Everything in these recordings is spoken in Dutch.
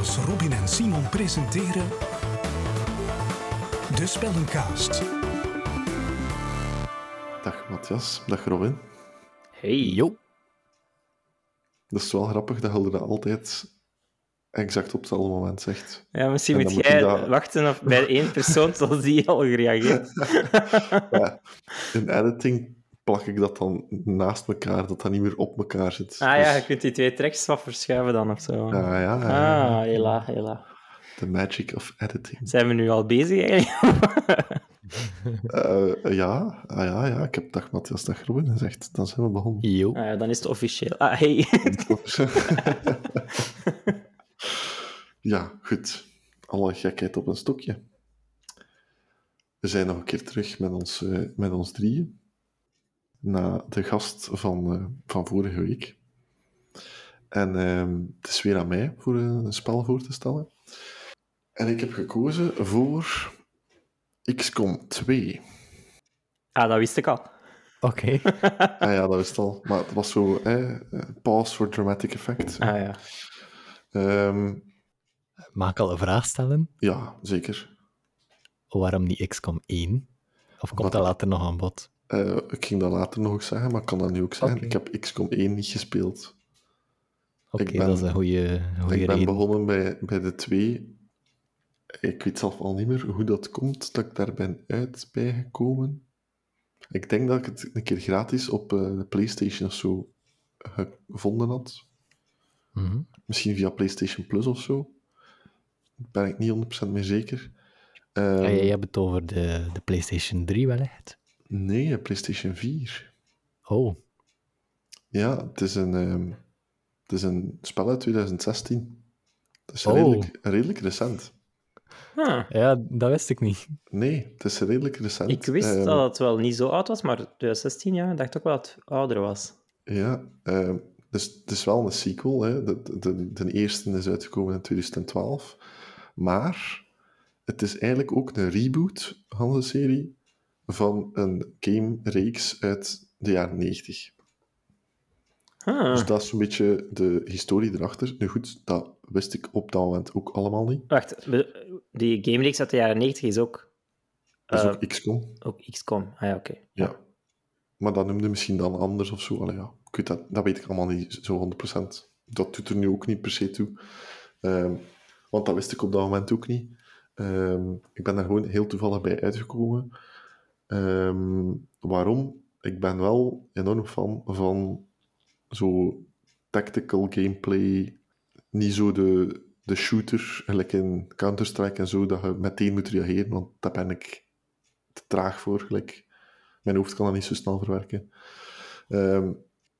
Matthias, Robin en Simon presenteren De Spellencast. Dag Matthias, dag Robin. Hey. Jo. Dat is wel grappig dat je dat altijd exact op hetzelfde moment zegt. Ja, misschien En moet jij dat- wachten op bij één persoon zoals die al gereageerd. Ja, in editing plak ik dat dan naast elkaar, dat dat niet meer op elkaar zit. Ah ja, je Dus- kunt die twee tracks wat verschuiven dan of zo. ja, ja, ja, Ah, hela, hela. The magic of editing. Zijn we nu al bezig eigenlijk? Eh, ja, ah, ja, ja, ik heb dag Matthias, dag Robin gezegd. Dan zijn we begonnen. Jo. Ah, ja, dan is het officieel. Ah, hey. ja, goed. Alle gekheid op een stokje. We zijn nog een keer terug met ons, eh, met ons drieën. Na de gast van, eh, van vorige week. En ehm, het is weer aan mij voor een, een spel voor te stellen. En ik heb gekozen voor XCOM 2. Ah, dat wist ik al. Oké. ah ja, dat wist al. Maar het was zo, eh, pause for dramatic effect. Ah ja. Ehm, Mag ik al een vraag stellen? ja, zeker. Waarom niet XCOM 1? Of komt dat later nog aan bod? Eh, ik ging dat later nog zeggen, maar ik kan dat nu ook zeggen. Oké. Ik heb XCOM 1 niet gespeeld. Oké, Ik ben- dat is een goede ik ben reden. begonnen bij, bij de 2. Ik weet zelf al niet meer hoe dat komt dat ik daar ben uit bijgekomen. Ik denk dat ik het een keer gratis op eh, de PlayStation of zo gevonden had. Mhm. Misschien via PlayStation Plus of zo. Daar ben ik niet 100% meer zeker. Ehm, ja, je hebt het over de, de PlayStation 3 wellicht. Nee, PlayStation 4. Oh, Ja, het is een, ehm, het is een spel uit 2016. Het is Oh. redelijk, redelijk recent. Ah, ja, dat wist ik niet. Nee, het is redelijk recent. ik wist Ehm, dat het wel niet zo oud was, maar 2016 jaar, ik dacht ook wel dat het ouder was. Ja, ehm, dus het is wel een sequel. Hè. De, de, de eerste is uitgekomen in 2012. Maar het is eigenlijk ook een reboot van de serie van een game-reeks uit de jaren 90. Ah. Dus dat is een beetje de historie erachter. Nu goed, dat wist ik op dat moment ook allemaal niet. Wacht, die gamereeks uit de jaren 90 is ook, Dat is Eh, ook XCOM. ook XCOM. Ah ja, oké. Ja. Maar dat noemde misschien dan anders of zo. Allee, ja. ik weet dat, dat weet ik allemaal niet zo 100%. Dat doet er nu ook niet per se toe. Ehm, want dat wist ik op dat moment ook niet. Ehm, ik ben daar gewoon heel toevallig bij uitgekomen. Ehm, waarom? Ik ben wel enorm fan van zo tactical gameplay. Niet zo de, de shooter, gelijk in Counter-Strike en zo, dat je meteen moet reageren, want daar ben ik te traag voor. Gelijk. Mijn hoofd kan dat niet zo snel verwerken. Ehm,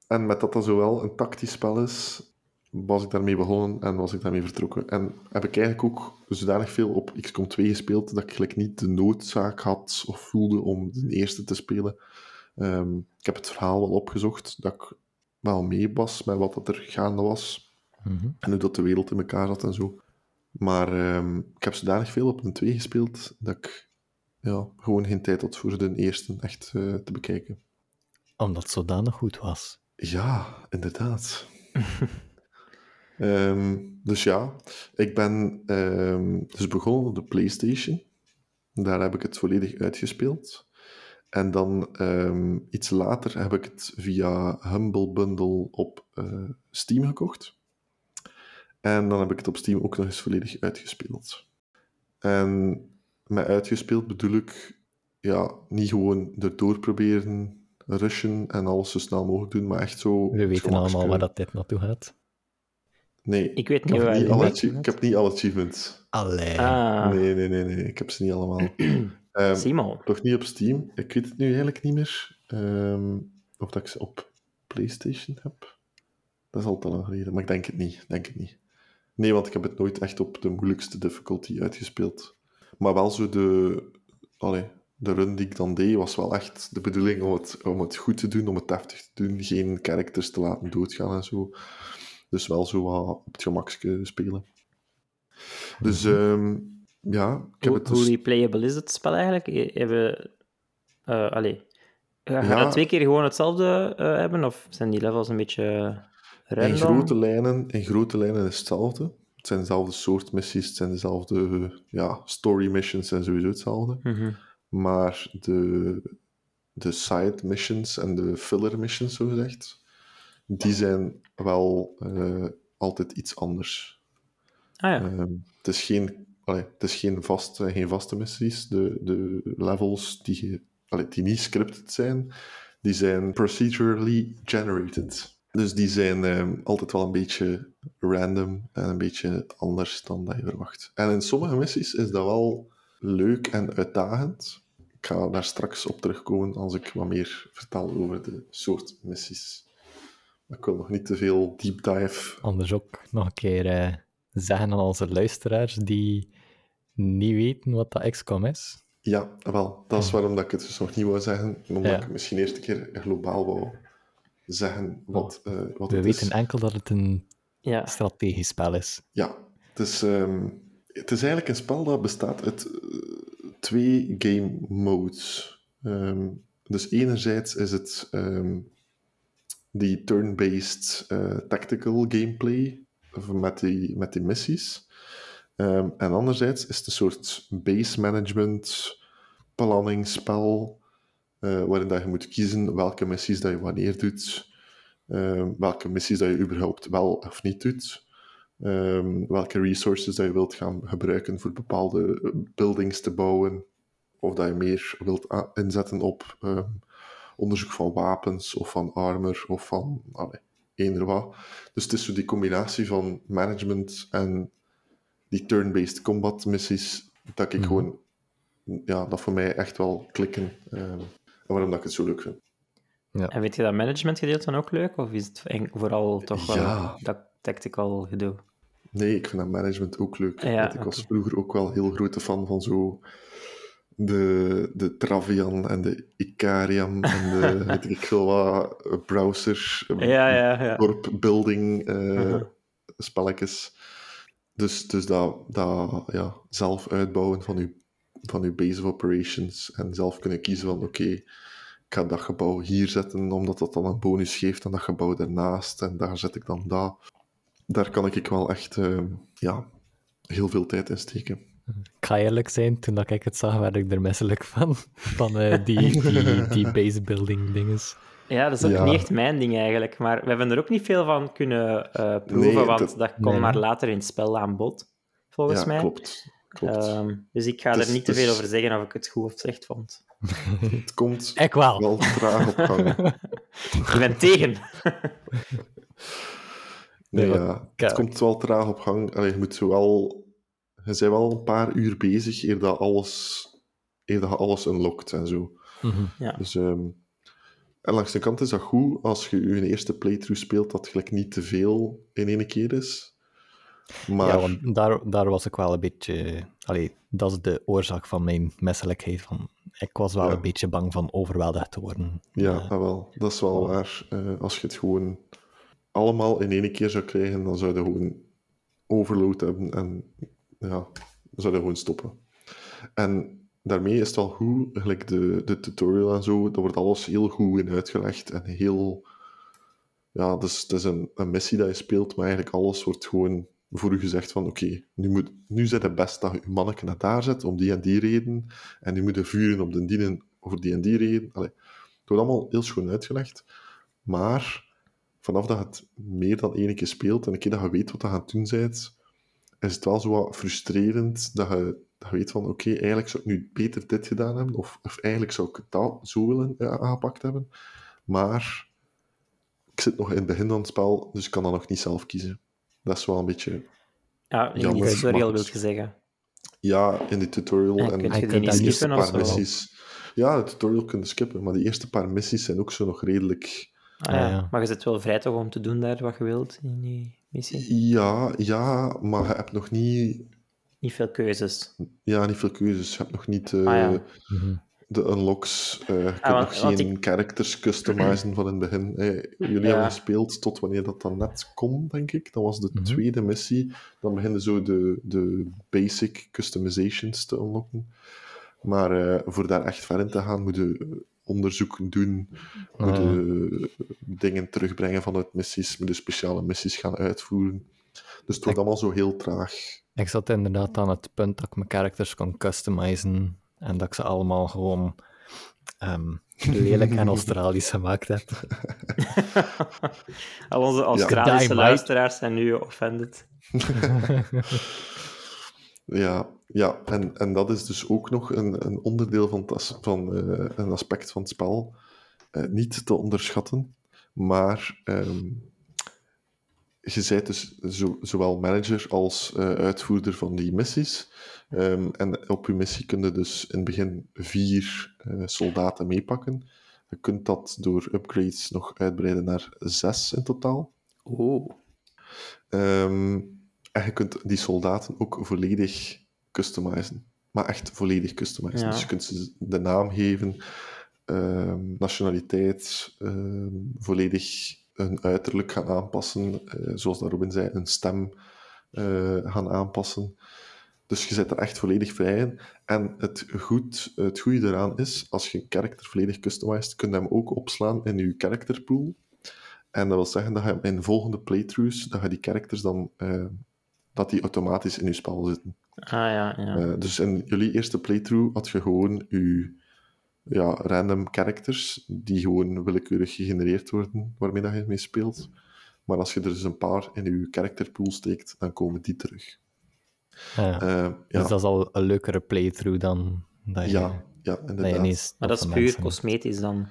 en met dat dat zowel een tactisch spel is, was ik daarmee begonnen en was ik daarmee vertrokken. En heb ik eigenlijk ook zodanig veel op XCOM 2 gespeeld dat ik gelijk niet de noodzaak had of voelde om de eerste te spelen. Ehm, ik heb het verhaal wel opgezocht, dat ik wel mee was met wat dat er gaande was Mhm. en hoe dat de wereld in elkaar zat en zo. Maar ehm, ik heb zodanig veel op een 2 gespeeld dat ik ja, gewoon geen tijd had voor de eerste echt eh, te bekijken. Omdat het zodanig goed was. Ja, inderdaad. Ehm, dus ja, ik ben ehm, dus begonnen op de PlayStation. Daar heb ik het volledig uitgespeeld. En dan ehm, iets later heb ik het via Humble Bundle op eh, Steam gekocht. En dan heb ik het op Steam ook nog eens volledig uitgespeeld. En met uitgespeeld bedoel ik ja, niet gewoon erdoor proberen rushen en alles zo snel mogelijk doen, maar echt zo... We weten allemaal waar dat dit naartoe gaat. Nee, Ik weet niet heb waar niet alle ik heb niet alle achievements. Allee. Ah, Nee, nee, nee, nee, ik heb ze niet allemaal. Ehm, Simon. nog niet op Steam. Ik weet het nu eigenlijk niet meer. Ehm, of dat ik ze op PlayStation heb. Dat is al te lang geleden, maar ik denk het niet. Denk het niet. Nee, want ik heb het nooit echt op de moeilijkste difficulty uitgespeeld. Maar wel zo de... Allee, de run die ik dan deed, was wel echt de bedoeling om het, om het goed te doen, om het deftig te doen. Geen characters te laten doodgaan en zo. Dus wel zo wat op het gemakske spelen. Dus ehm, ja, ik heb Hoe, het hoe dus... replayable is het spel eigenlijk? Hebben, eh allee, ga je Ja. dat twee keer gewoon hetzelfde eh, hebben? Of zijn die levels een beetje In random? grote, lijnen, in grote lijnen is hetzelfde. Het zijn dezelfde soort missies, het zijn dezelfde ja, story missions en sowieso hetzelfde. Mhm. Maar de, de side missions en de filler missions, zo gezegd, die zijn wel eh, altijd iets anders. Ah ja. Ehm, het, is geen, allee, het is geen, vast, geen vaste missies. De, de levels die, allee, die niet scripted zijn, die zijn procedurally generated. Dus die zijn ehm, altijd wel een beetje random en een beetje anders dan dat je verwacht. En in sommige missies is dat wel leuk en uitdagend. Ik ga daar straks op terugkomen als ik wat meer vertel over de soort missies. Ik wil nog niet te veel deep dive Anders ook nog een keer eh, zeggen aan onze luisteraars die niet weten wat dat XCOM is. Ja, wel. Dat is waarom dat ik het dus nog niet wou zeggen. Omdat Ja. ik misschien eerst een keer globaal wou zeggen wat, eh, wat We het weten is. enkel dat het een ja. strategisch spel is. Ja, het is, ehm, het is eigenlijk een spel dat bestaat uit eh, twee game modes. Ehm, dus enerzijds is het ehm, die turn-based eh, tactical gameplay met die, met die missies. Ehm, en anderzijds is het een soort base management planningsspel eh, waarin dat je moet kiezen welke missies dat je wanneer doet, ehm, welke missies dat je überhaupt wel of niet doet, ehm, welke resources dat je wilt gaan gebruiken voor bepaalde eh, buildings te bouwen, of dat je meer wilt inzetten op onderzoek van wapens of van armor of van allee, eender wat. Dus het is zo die combinatie van management en die turn-based combat missies, dat ik Mhm. gewoon, ja, dat voor mij echt wel klikken. ehm, en waarom dat ik het zo leuk vind. En weet je dat managementgedeelte dan ook leuk? Of is het vooral toch wel Ja. dat tactical gedoe? Nee, ik vind dat management ook leuk. Ja, ik was vroeger ook wel heel grote fan van zo de, de Travian en de Icarium en de, weet ik veel wat, eh, browser, eh, Ja, ja, ja. dorp building eh, Mhm. spelletjes. Dus, dus dat, dat ja, zelf uitbouwen van je, van uw base of operations en zelf kunnen kiezen van oké, ik ga dat gebouw hier zetten, omdat dat dan een bonus geeft aan dat gebouw daarnaast en daar zet ik dan dat. Daar kan ik wel echt ja, heel veel tijd in steken. Ik ga eerlijk zijn, toen dat ik het zag, werd ik er misselijk van. Van eh, die, die, die base building dinges. Ja, dat is ook Ja. niet echt mijn ding eigenlijk. Maar we hebben er ook niet veel van kunnen eh, proeven, Nee, want dat- dat komt nee. maar later in het spel aan bod, volgens ja, mij. klopt. klopt. Ehm, dus ik ga er niet te het veel over zeggen of ik het goed of slecht vond. het komt Ik wel. wel traag op gang. Ik ben tegen. Nee, ja, het komt wel traag op gang. Allee, je moet zo wel... Je bent wel een paar uur bezig eer dat alles, eer dat je alles unlockt en zo. Mhm. Dus, ehm, en langs de kant is dat goed als je je eerste playthrough speelt, dat gelijk niet te veel in één keer is. Maar Ja, want daar, daar was ik wel een beetje... Allee, dat is de oorzaak van mijn misselijkheid. Van, ik was wel Ja. een beetje bang van overweldigd te worden. ja, Eh, dat wel. Dat is wel waar. Eh, als je het gewoon allemaal in één keer zou krijgen, dan zou je gewoon overload hebben en ja, dan zou je gewoon stoppen. En daarmee is het wel goed, gelijk de, de tutorial en zo, daar wordt alles heel goed in uitgelegd en heel... Ja, dus het is een, een missie dat je speelt, maar eigenlijk alles wordt gewoon voor u gezegd van oké, nu, moet, nu zit het best dat je manneke naar daar zet, om die en die reden, en nu moet je vuren op de dienen voor die en die reden. Allee, het wordt allemaal heel schoon uitgelegd, maar vanaf dat het meer dan één keer speelt en een keer dat je weet wat je aan doen bent, is het wel zo wat frustrerend dat je, dat je weet van oké, eigenlijk zou ik nu beter dit gedaan hebben, of, of eigenlijk zou ik dat zo willen eh, aangepakt hebben, maar ik zit nog in het begin van het spel, dus ik kan dat nog niet zelf kiezen. Dat is wel een beetje... Ja, in die tutorial wil je zeggen. Ja, in die tutorial En en, kun je die de niet eerste paar missies... Ja, de tutorial kun je skippen, maar die eerste paar missies zijn ook zo nog redelijk... Ah, ja. Maar je zit wel vrij toch om te doen daar wat je wilt in die missie. Ja, ja, maar je hebt nog niet... Niet veel keuzes. Ja, niet veel keuzes. Je hebt nog niet eh, Ah, ja. mhm. de unlocks. eh, je kunt want- nog want geen characters customizen van in het begin. Eh, jullie Ja. hebben gespeeld tot wanneer dat dan net kon, denk ik. Dat was de Mhm. tweede missie. Dan beginnen zo de, de basic customizations te unlocken. Maar eh, voor daar echt ver in te gaan, moet je onderzoek doen, moet Ah, dingen terugbrengen vanuit missies, moet je speciale missies gaan uitvoeren. Dus het wordt allemaal zo heel traag. Ik zat inderdaad aan het punt dat ik mijn characters kon customizen en dat ik ze allemaal gewoon ehm, lelijk en Australisch gemaakt heb. Al onze Australische luisteraars zijn nu offended. Ja, ja en, en dat is dus ook nog een, een onderdeel van, het van eh, een aspect van het spel. Eh, niet te onderschatten, maar ehm, je bent dus zo, zowel manager als eh, uitvoerder van die missies. Ehm, en op je missie kun je dus in het begin vier soldaten meepakken. Je kunt dat door upgrades nog uitbreiden naar zes in totaal. Oeh. Ehm, en je kunt die soldaten ook volledig customizen. Maar echt volledig customizen. Ja. Dus je kunt ze de naam geven, ehm, nationaliteit, ehm, volledig hun uiterlijk gaan aanpassen. eh, zoals dat Robin zei, een stem eh, gaan aanpassen. Dus je zit er echt volledig vrij in. En het, goed, het goede eraan is, als je een character volledig customized, kun je hem ook opslaan in je character pool. En dat wil zeggen dat je in volgende playthroughs, dat je die characters dan, eh, dat die automatisch in je spel zitten. Ah ja, ja. Eh, dus in jullie eerste playthrough had je gewoon je ja, random characters, die gewoon willekeurig gegenereerd worden, waarmee dat je mee speelt. Maar als je er dus een paar in je character pool steekt, dan komen die terug. Ja. Eh, ja, Dus dat is al een leukere playthrough dan dat je, ja, ja, dat je inderdaad. ineens maar dat is puur mensen- cosmetisch dan.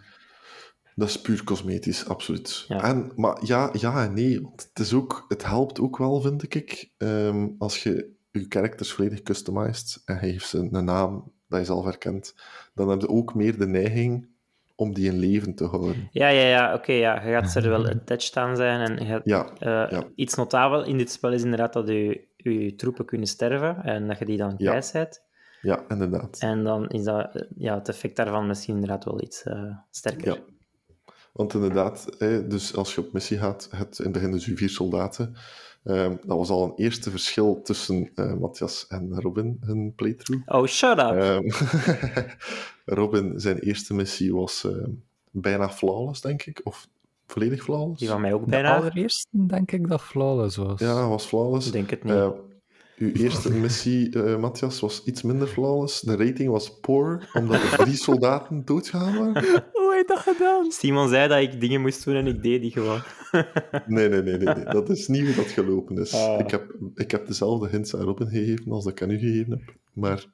Dat is puur cosmetisch, absoluut. Ja. En, maar ja, ja en nee. Want het, is ook, het helpt ook wel, vind ik, ehm, als je je characters volledig customized en je geeft ze een naam dat je zelf herkent, dan heb je ook meer de neiging om die in leven te houden. Ja, ja, ja. Oké, ja. Je gaat er wel attached aan zijn. En je, Ja, eh, ja. Iets notabel in dit spel is inderdaad dat je, je troepen kunnen sterven en dat je die dan kwijt bent. ja inderdaad. En dan is dat, eh, ja, het effect daarvan misschien inderdaad wel iets eh, sterker. Want inderdaad, hè, dus als je op missie gaat, het in het begin dus je vier soldaten. Ehm, dat was al een eerste verschil tussen eh, Matthias en Robin, hun playthrough. Oh, shut up! Ehm, Robin, zijn eerste missie was ehm, bijna flawless, denk ik. Of volledig flawless. die van mij ook De bijna. allereerste denk ik dat Flawless was. Ja, was flawless. Ik denk het niet. Uw eerste missie, eh, Matthias, was iets minder flawless. De rating was poor, omdat er drie soldaten doodgegaan waren. Dat gedaan? Simon zei dat ik dingen moest doen en ik deed die gewoon. Nee, nee, nee, nee, nee. Dat is niet hoe dat gelopen is. Ah. Ik, heb, ik heb dezelfde hints aan Robin gegeven als dat ik aan u gegeven heb. Maar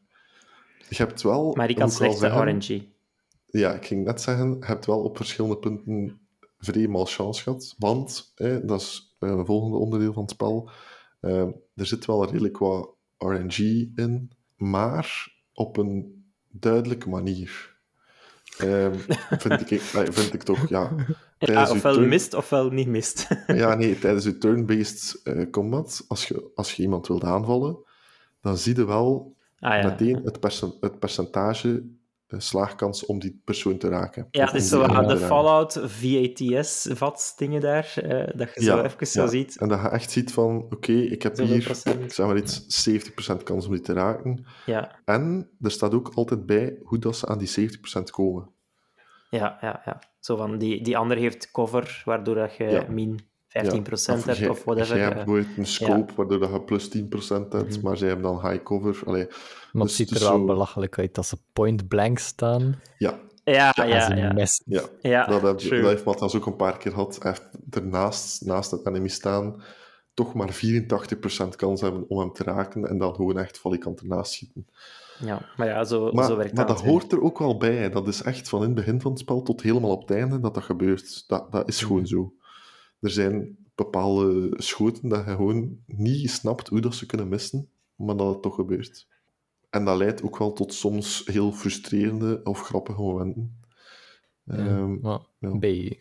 je hebt wel... Maar ik had zeggen- RNG. Ja, ik ging net zeggen, je hebt wel op verschillende punten vrij malchance gehad. Want, hè, dat is eh, een volgende onderdeel van het spel, eh, er zit wel redelijk wat RNG in, maar op een duidelijke manier. Ehm, vind, ik, vind ik toch, ja. Ofwel turn- mist ofwel niet mist. ja, nee, tijdens je turn-based eh, combat, als je, als je iemand wilt aanvallen, dan zie je wel Ah ja. meteen het, het percentage slaagkans om die persoon te raken. Ja, om zo aan de. Fallout VATS-dingen daar, eh, dat je zo even zo ja. ziet. En dat je echt ziet van, oké, ik heb Zoveel hier, procent. zeg maar iets, 70% kans om die te raken. Ja, En er staat ook altijd bij hoe dat ze aan die 70% komen. ja, ja. ja. Zo van, die, die ander heeft cover, waardoor dat je min 15% Ja. hebt of whatever. Jij hebt eh. bijvoorbeeld een scope waardoor dat je plus 10% hebt, Mhm. maar zij hebben dan high cover. Allee, Maar Dus het ziet er wel zo- belachelijk uit als ze point blank staan. ja, Ja, Ja, ja, ja. missen. ja. Ja, dat, heb, dat heeft Matthias ook een paar keer gehad. Hij heeft ernaast, naast het enemy staan, toch maar 84% kans hebben om hem te raken en dan gewoon echt valikant ernaast schieten. Ja, maar ja, zo, Maar, zo werkt maar dat. dat hè. hoort er ook wel bij. Dat is echt van in het begin van het spel tot helemaal op het einde dat dat gebeurt. Dat, dat is Mhm. gewoon zo. Er zijn bepaalde schoten dat je gewoon niet snapt hoe dat ze kunnen missen, maar dat het toch gebeurt. En dat leidt ook wel tot soms heel frustrerende of grappige momenten. Ehm, Maar ja. bij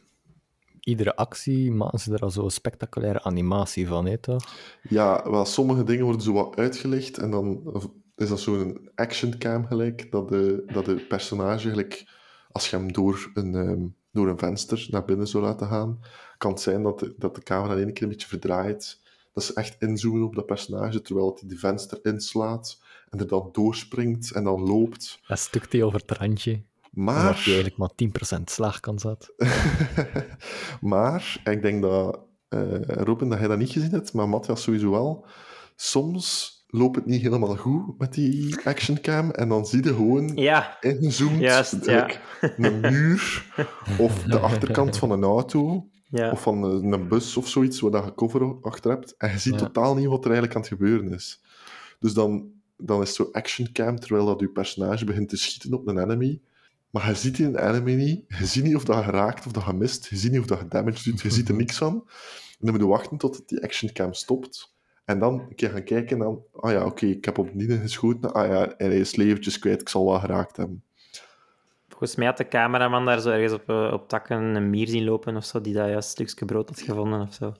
iedere actie maken ze er al zo'n spectaculaire animatie van, hè, toch? Ja, wel, sommige dingen worden zo wat uitgelegd en dan is dat zo'n action cam gelijk, dat de, dat de personage gelijk, als je hem door een, ehm, door een venster naar binnen zou laten gaan, kan het zijn dat de, dat de camera in één keer een beetje verdraait. Dat ze echt inzoomen op dat personage, terwijl hij de venster inslaat en er dan doorspringt en dan loopt. Dat stukt hij over het randje. Maar... Waar hij eigenlijk maar 10% slaagkans had. maar ik denk dat eh, Robin, dat jij dat niet gezien hebt, maar Matthias sowieso wel. Soms loopt het niet helemaal goed met die actioncam en dan zie je gewoon Ja, ingezoomd Juist, ja. like, een muur of de achterkant van een auto ja. of van een, een bus of zoiets waar dat je cover achter hebt en je ziet Ja. totaal niet wat er eigenlijk aan het gebeuren is. Dus dan, dan is het zo actioncam terwijl dat je personage begint te schieten op een enemy. Maar je ziet die een enemy niet. Je ziet niet of dat je raakt of dat je mist. Je ziet niet of dat je damage doet. Je ziet er niks van. En dan moet je wachten tot die actioncam stopt. En dan een keer gaan kijken en dan... Ah ja, oké, ik heb op geschoten. Ah ja, en hij is leventjes kwijt. Ik zal wel geraakt hebben. Volgens mij had de cameraman daar zo ergens op, eh, op takken een mier zien lopen of zo, die daar juist een stukje brood had gevonden of zo.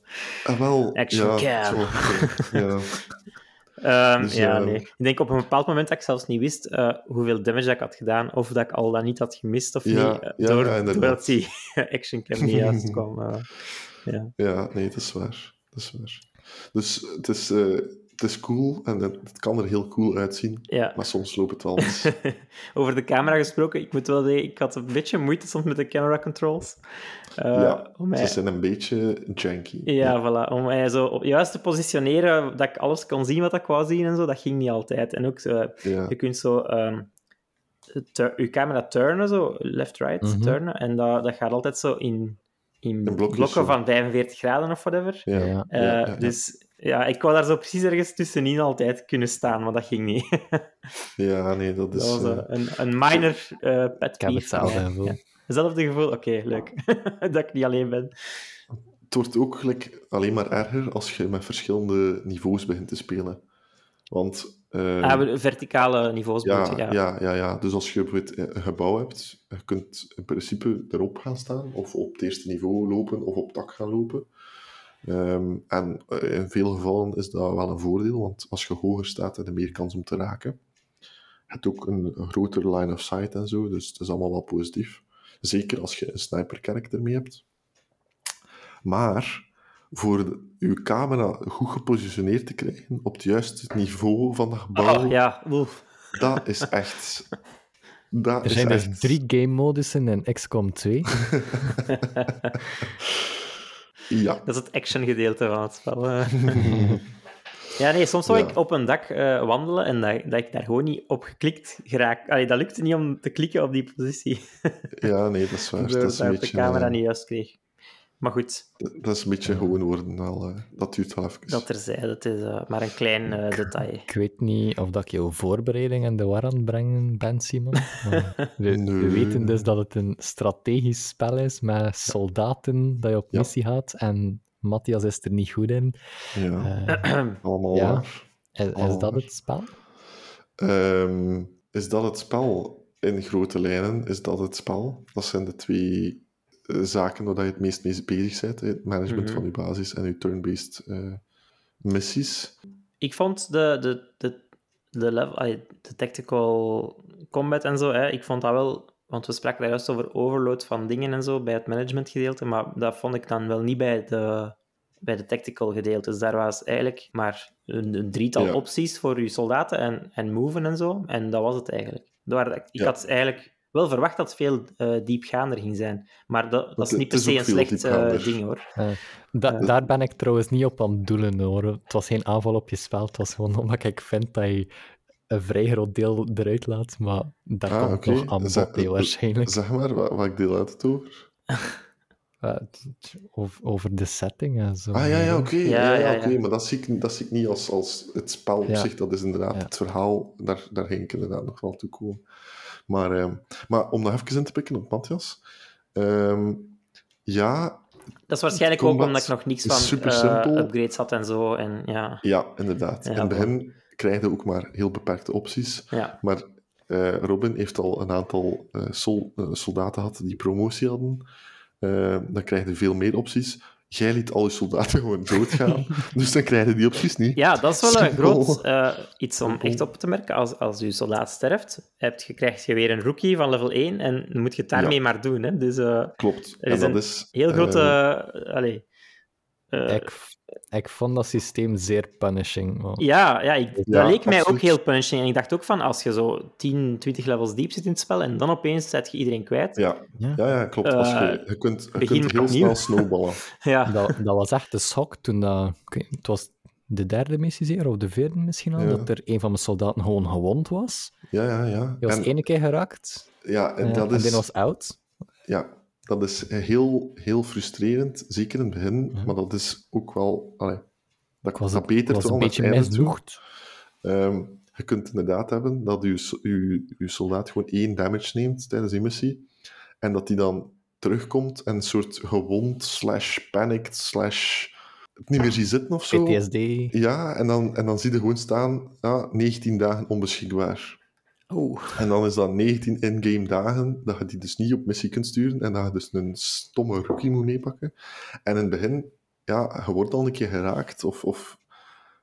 Ah, wel, Action ja, cam. zo, ja. Ehm, Dus, ja, eh, nee. Ik denk op een bepaald moment dat ik zelfs niet wist eh, hoeveel damage dat ik had gedaan, of dat ik al dat niet had gemist of Ja, niet, ja, door, ja, doordat die actioncam niet juist kwam. ja. Ja, nee, dat is waar. Dat is waar. Dus het is, eh, het is cool en het, het kan er heel cool uitzien. ja. Maar soms loopt het wel eens. Over de camera gesproken, ik moet wel zeggen, ik had een beetje moeite soms met de camera controls. Eh, ja, om mij, ze zijn een beetje janky. ja, voilà. Om mij zo op- juist te positioneren, dat ik alles kon zien wat ik wou zien en zo, dat ging niet altijd. En ook zo, Ja. Je kunt zo ehm, je camera turnen, zo left-right Mhm. turnen. En dat, dat gaat altijd zo in, in, blokjes, blokken van 45 graden of whatever. Ja. Ja. Ja, Eh, ja, ja. Dus ja, ik wou daar zo precies ergens tussenin altijd kunnen staan, maar dat ging niet. Ja, nee, dat dat is... was eh, eh, een, een minor eh pet Ik heb peeve gevoel. Hetzelfde gevoel? Oké, leuk. dat ik niet alleen ben. het wordt ook gelijk alleen maar erger als je met verschillende niveaus begint te spelen. Want... eh, Ah, we- verticale niveaus ja, je, ja. ja. Ja, ja, Dus als je een gebouw hebt, je kunt in principe erop gaan staan, of op het eerste niveau lopen, of op dak gaan lopen. Ehm, en eh, in veel gevallen is dat wel een voordeel, want als je hoger staat, heb je meer kans om te raken. Je hebt ook een, een grotere line of sight en zo, dus het is allemaal wel positief. Zeker als je een sniper-character mee hebt. Maar voor de- uw camera goed gepositioneerd te krijgen op het juiste niveau van dat gebouw, Oh, ja, oeh. dat is echt. Dat Er is zijn dus echt... drie game modussen in XCOM 2. Ja. Dat is het action gedeelte van het spel. eh. ja, nee, soms zou Ja. ik op een dak eh, wandelen en dat, dat ik daar gewoon niet op geklikt geraak. Allee, dat lukte niet om te klikken op die positie. ja, nee, dat is waar. Door Dat is, dat een ik de beetje, camera niet juist kreeg. Maar goed, dat is een beetje gewoon worden. Wel, eh, dat duurt wel even. dat terzijde. Het is eh, maar een klein eh, detail. Ik weet niet of dat ik jouw voorbereiding in de war aan het brengen ben, Simon. We, weten dus dat het een strategisch spel is met soldaten dat je op Ja. missie gaat. En Matthias is er niet goed in. Ja, allemaal ja. waar. is, is dat het spel? Ehm, is dat het spel? In grote lijnen is dat het spel. Dat zijn de twee zaken waar je het meest mee bezig bent. Het management Mhm. van je basis en je turn-based eh, missies. Ik vond de, de, de, de, level, de tactical combat en zo, hè, ik vond dat wel... Want we spraken daar juist over overload van dingen en zo bij het managementgedeelte, maar dat vond ik dan wel niet bij de, bij de tactical gedeelte. Dus daar was eigenlijk maar een, een drietal Ja. opties voor je soldaten en, en moven en zo. En dat was het eigenlijk. Daar, ik Ja. had eigenlijk wel verwacht dat het veel eh, diepgaander ging zijn. Maar dat, dat is niet per is se een slecht eh, ding, hoor. Da- daar ben ik trouwens niet op aan het doelen hoor. Het was geen aanval op je spel. Het was gewoon omdat ik vind dat je een vrij groot deel eruit laat. Maar daar Ah, komt oké. nog aan Zeg- bod, waarschijnlijk. Zeg maar, wat, wat ik deel uit het over. Eh, over, de setting en zo. Ah ja, ja, oké. Ja, Ja, ja, ja, oké. ja. Maar dat zie ik, dat zie ik niet als, als het spel op Ja. zich. Dat is inderdaad Ja. het verhaal. Daar, daar ging ik inderdaad nog wel toe komen. Maar, ehm, maar om nog even in te pikken op Matthias. Ehm, ja, Dat is waarschijnlijk ook omdat ik nog niks van super simpel. upgrades had en zo. En ja, ja, inderdaad. Ja, in het begin krijg je ook maar heel beperkte opties. ja. Maar eh, Robin heeft al een aantal eh, sol- soldaten gehad die promotie hadden. Dan krijg je veel meer opties. Jij liet al je soldaten gewoon doodgaan. dus dan krijg je die opties niet. ja, dat is wel een groot eh, iets om echt op te merken. Als, als je soldaat sterft, heb je, krijg je weer een rookie van level 1 en dan moet je het daarmee Ja. maar doen. Hè? Dus eh, Klopt. Er en is dat een is... heel grote... allee, Eh, Ik, vond dat systeem zeer punishing. Ja, ja, ik, Ja, dat leek mij ook heel punishing. En ik dacht ook van, als je zo 10, 20 levels diep zit in het spel en dan opeens zet je iedereen kwijt. Ja, Ja. ja, ja klopt. Als je, Eh, je kunt, je begin kunt heel opnieuw. snel snowballen. Ja, Dat, dat was echt een schok toen dat... weet Het was de derde missie zeker, of de vierde misschien al, Ja. dat er een van mijn soldaten gewoon gewond was. Ja, ja, ja. Hij was En, ene keer geraakt ja, en eh, dat en is... die was oud. Ja, dat is heel, heel frustrerend, zeker in het begin, Ja. maar dat is ook wel... Allee, dat, was, dat ik betert was een beetje het einde toe. misnoegd. Ehm, je kunt inderdaad hebben dat je, je, je soldaat gewoon één damage neemt tijdens die missie, en dat die dan terugkomt en een soort gewond, slash panicked, slash het niet meer ziet zitten of zo. PTSD. Ja, en dan, en dan zie je gewoon staan, ja, 19 dagen onbeschikbaar. Oeh. En dan is dat 19 in-game dagen dat je die dus niet op missie kunt sturen en dat je dus een stomme rookie moet meepakken. En in het begin, ja, je wordt al een keer geraakt of, of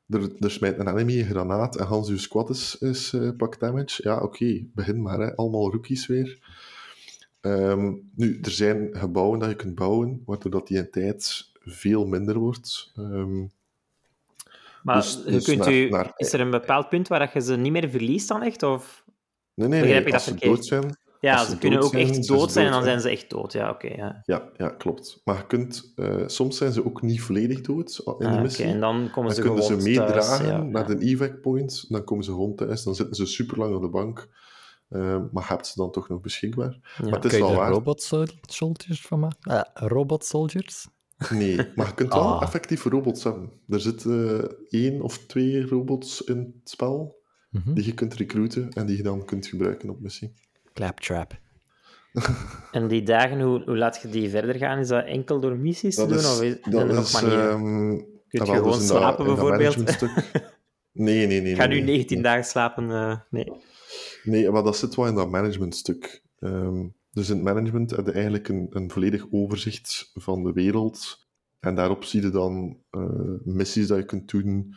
er, er smijt een enemy een granaat en Hans je squad is, is eh, pak damage. Ja, oké, begin maar, hè. allemaal rookies weer. Ehm, nu, er zijn gebouwen dat je kunt bouwen, waardoor dat die in tijd veel minder wordt. Ehm, Maar Dus- dus kunt naar- u, naar- is er een bepaald punt waar dat je ze niet meer verliest dan echt? Of... nee, nee, Begrijp nee, ik als dat ze verkeerd? dood zijn, Ja, ze ze kunnen ook zijn, echt dood zijn en dan zijn ze echt dood. Ja, oké. ja. Ja, ja, klopt. Maar je kunt, eh, soms zijn ze ook niet volledig dood in Ah, die oké, missie. En dan komen Dan ze kunnen gewoon ze meedragen ja. naar de evac point, dan komen ze gewoon thuis, dan zitten ze super lang op de bank, Eh, maar hebt ze dan toch nog beschikbaar? Ja. Maar het is Kun je wel waar. robot sol- soldiers van maken? Eh, robot soldiers? Nee, maar je kunt wel Ah. effectief robots hebben. Er zitten één of twee robots in het spel Mhm. die je kunt recruiten en die je dan kunt gebruiken op missie. Claptrap. En die dagen, hoe, hoe laat je die verder gaan? Is dat enkel door missies te doen? Of is, zijn er nog manieren? ehm, Kun je ah, wel, gewoon dus slapen, dat bijvoorbeeld? Nee, nee, nee. Ik ga nee, nu nee. 19 dagen slapen. eh, nee. Nee, maar dat zit wel in dat managementstuk. Ehm dus in het management heb je eigenlijk een, een volledig overzicht van de wereld. En daarop zie je dan eh, missies dat je kunt doen.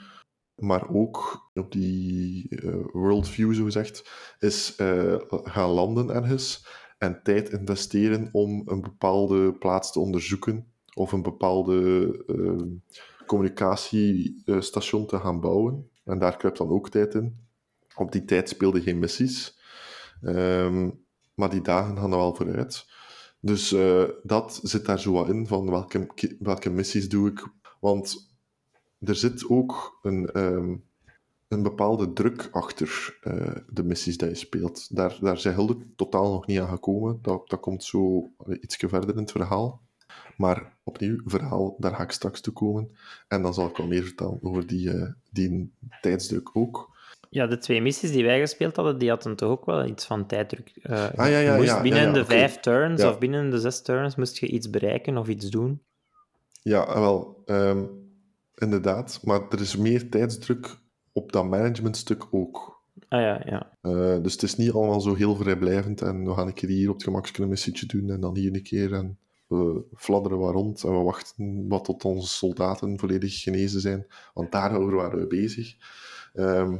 Maar ook op die eh, worldview, zo gezegd, is eh, gaan landen ergens en tijd investeren om een bepaalde plaats te onderzoeken of een bepaalde eh, communicatiestation te gaan bouwen. En daar kruipt dan ook tijd in. Op die tijd speelden geen missies. Ehm, maar die dagen gaan er wel vooruit. Dus eh, dat zit daar zo in, van welke, welke missies doe ik. Want er zit ook een, ehm, een bepaalde druk achter eh, de missies die je speelt. Daar, daar zijn Hilde totaal nog niet aan gekomen. Dat, dat komt zo iets verder in het verhaal. Maar opnieuw, verhaal, daar ga ik straks toe komen. En dan zal ik wel meer vertellen over die, eh, die tijdsdruk ook. Ja, de twee missies die wij gespeeld hadden, die hadden toch ook wel iets van tijddruk. Eh, Ah, ja, ja, moest ja, binnen de vijf turns of binnen de zes turns moest je iets bereiken of iets doen. Ja, wel, ehm, inderdaad. Maar er is meer tijdsdruk op dat managementstuk ook. Ah ja, ja. Eh, dus het is niet allemaal zo heel vrijblijvend en we gaan een keer hier op het gemakje een missietje doen en dan hier een keer en we fladderen wat rond en we wachten wat tot onze soldaten volledig genezen zijn, want daarover waren we bezig. Ehm,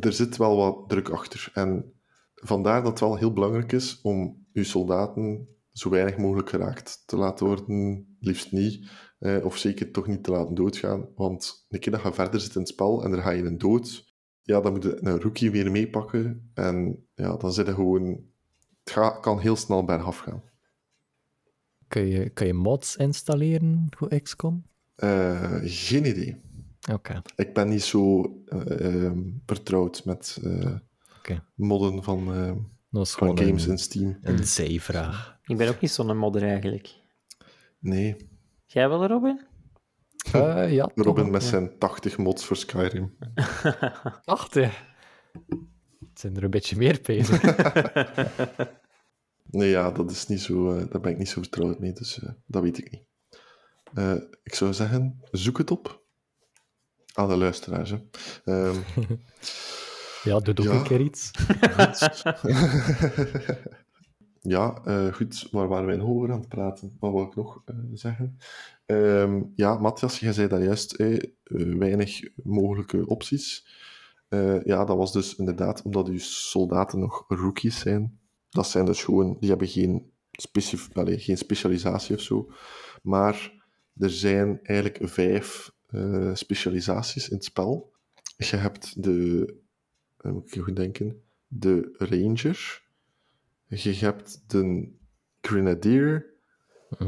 er zit wel wat druk achter en vandaar dat het wel heel belangrijk is om uw soldaten zo weinig mogelijk geraakt te laten worden, liefst niet, eh, of zeker toch niet te laten doodgaan, want een keer dat je verder zit in het spel en er ga je een dood, ja, dan moet je een rookie weer meepakken. En ja, dan zit je gewoon... Het gaat, kan heel snel bergaf gaan. Kun je, kun je mods installeren voor XCOM? Eh, geen idee. Oké. Ik ben niet zo ehm, vertrouwd met eh, Oké. modden van, eh, van games een, in Steam. een zijvraag. Ik ben ook niet zo'n modder eigenlijk. Nee, Jij wel, Robin? Eh, ja, Robin met zijn 80 mods voor Skyrim. Achtig. Het zijn er een beetje meer bezig. Nee, ja, dat is niet zo... eh, daar ben ik niet zo vertrouwd mee, dus eh, dat weet ik niet. Eh, ik zou zeggen, zoek het op. Aan de luisteraars, hè. Ehm, ja, doe ook Ja. een keer iets. Ja, eh, goed. Waar waren wij nog over aan het praten? Wat wil ik nog eh, zeggen? Ehm, ja, Matthias, jij zei daar juist, eh, weinig mogelijke opties. Ja, dat was dus inderdaad omdat uw soldaten nog rookies zijn. Dat zijn dus gewoon, die hebben geen, specif allee, geen specialisatie of zo. Maar er zijn eigenlijk vijf specialisaties in het spel. Je hebt de, moet ik goed denken, de ranger. Je hebt de grenadier,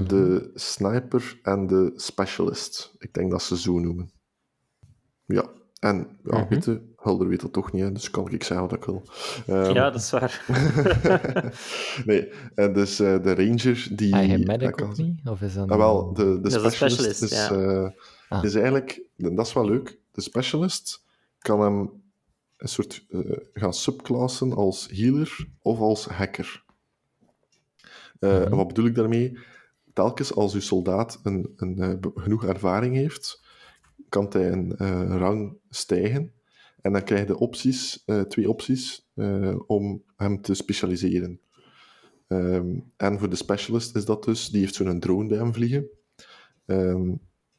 de sniper en de specialist. Ik denk dat ze zo noemen. Ja, en ja, Mhm. weet je, Hulder weet dat toch niet, hè, dus kan ik zeggen wat ik wil. Ehm, Ja, dat is waar. nee, en dus eh, de ranger die... Je dat medic kan ook ze- niet? Of is dat Ah, wel, een- de, de is specialist, is, ja. eh, Ah. is eigenlijk... Dat is wel leuk. De specialist kan hem een soort eh, gaan subclassen als healer of als hacker. Eh, Mhm. Wat bedoel ik daarmee? Telkens als uw soldaat een, een, eh, genoeg ervaring heeft, kan hij een rang stijgen. En dan krijg je de opties, twee opties om hem te specialiseren. Ehm, en voor de specialist is dat dus, die heeft zo'n drone bij hem vliegen. Ehm,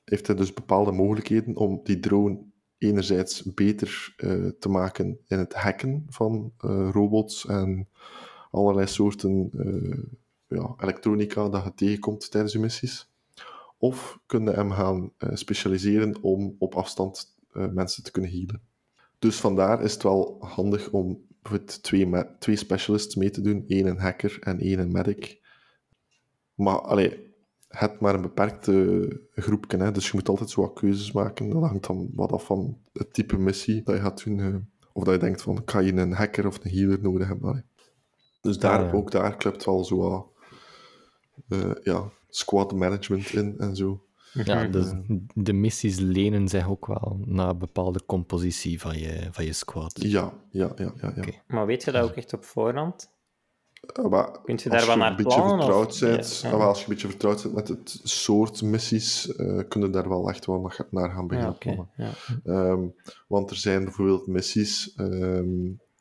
heeft hij dus bepaalde mogelijkheden om die drone enerzijds beter eh, te maken in het hacken van eh, robots en allerlei soorten eh, ja, elektronica dat je tegenkomt tijdens je missies. Of kun je hem gaan specialiseren om op afstand mensen te kunnen healen. Dus vandaar is het wel handig om twee, twee specialists mee te doen. één een hacker en één een medic. Maar allee, het maar een beperkte groepje, hè, dus je moet altijd zo wat keuzes maken. Dat hangt dan wat af van het type missie dat je gaat doen. eh, of dat je denkt van, kan je een hacker of een healer nodig hebben? Dus daar, ja. ook daar klopt wel zo wat eh, ja, squad management in en zo. Ja, dus de missies lenen zich ook wel naar een bepaalde compositie van je, van je squad. Ja, ja, ja, ja. ja. Maar weet je dat ook echt op voorhand? Maar Kunt je als daar wel je naar een beetje plannen, of- vertrouwd bent, Ja, als je een beetje vertrouwd bent met het soort missies, eh kun je daar wel echt wel naar- gaan beginnen. Ja. Ehm, want er zijn bijvoorbeeld missies, ehm,